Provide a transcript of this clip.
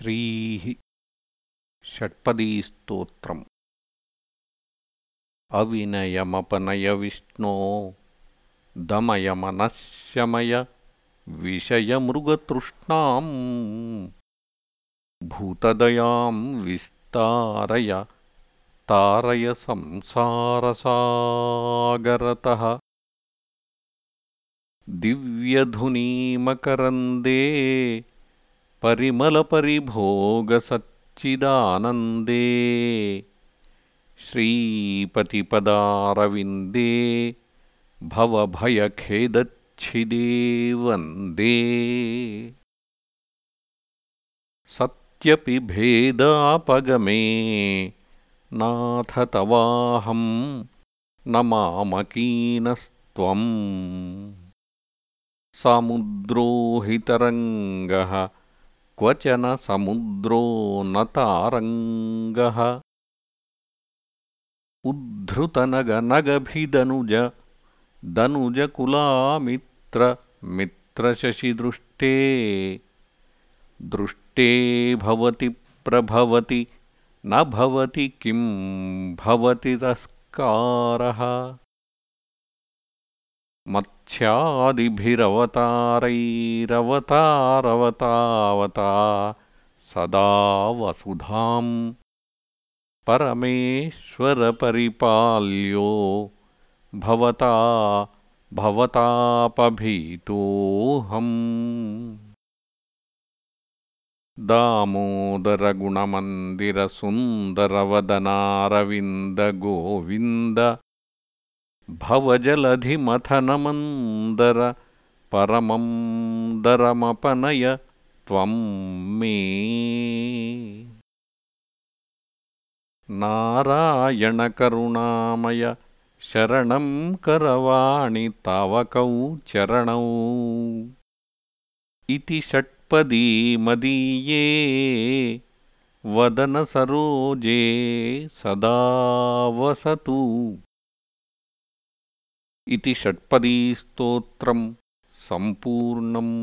श्रीः षट्पदीस्तोत्रम्। अविनयमपनयविष्णो दमयमनश्यमय विषयमृगतृष्णाम्। भूतदयां विस्तारय तारय संसारसागरतः। दिव्यधुनीमकरन्दे परिमलपरिभोगसच्चिदानन्दे श्रीपतिपदारविन्दे भवभयखेदच्छिदे वन्दे। सत्यपि भेदापगमे नाथ तवाहं न मामकीनस्त्वम् क्वचन समुद्रो न तारङ्गः उद्धृतनगनगभिदनुज दनुजकुलामित्रमित्रशशिदृष्टे दृष्टे भवति प्रभवति न भवति किं भवति तस्कारः मत्स्यादिभिरवतारैरवतारवतावता सदा वसुधाम् परमेश्वरपरिपाल्यो भवता भवतापभीतोऽहम्। दामोदरगुणमन्दिरसुन्दरवदनारविन्दगोविन्द भवजलधिमथनमन्दर परमं दरमपनय त्वं मे। नारायणकरुणामय शरणं करवाणि तावकौ चरणौ इति षट्पदी मदीये वदनसरोजे सदा वसतु इति षट्पदीस्तोत्रम् सम्पूर्णम्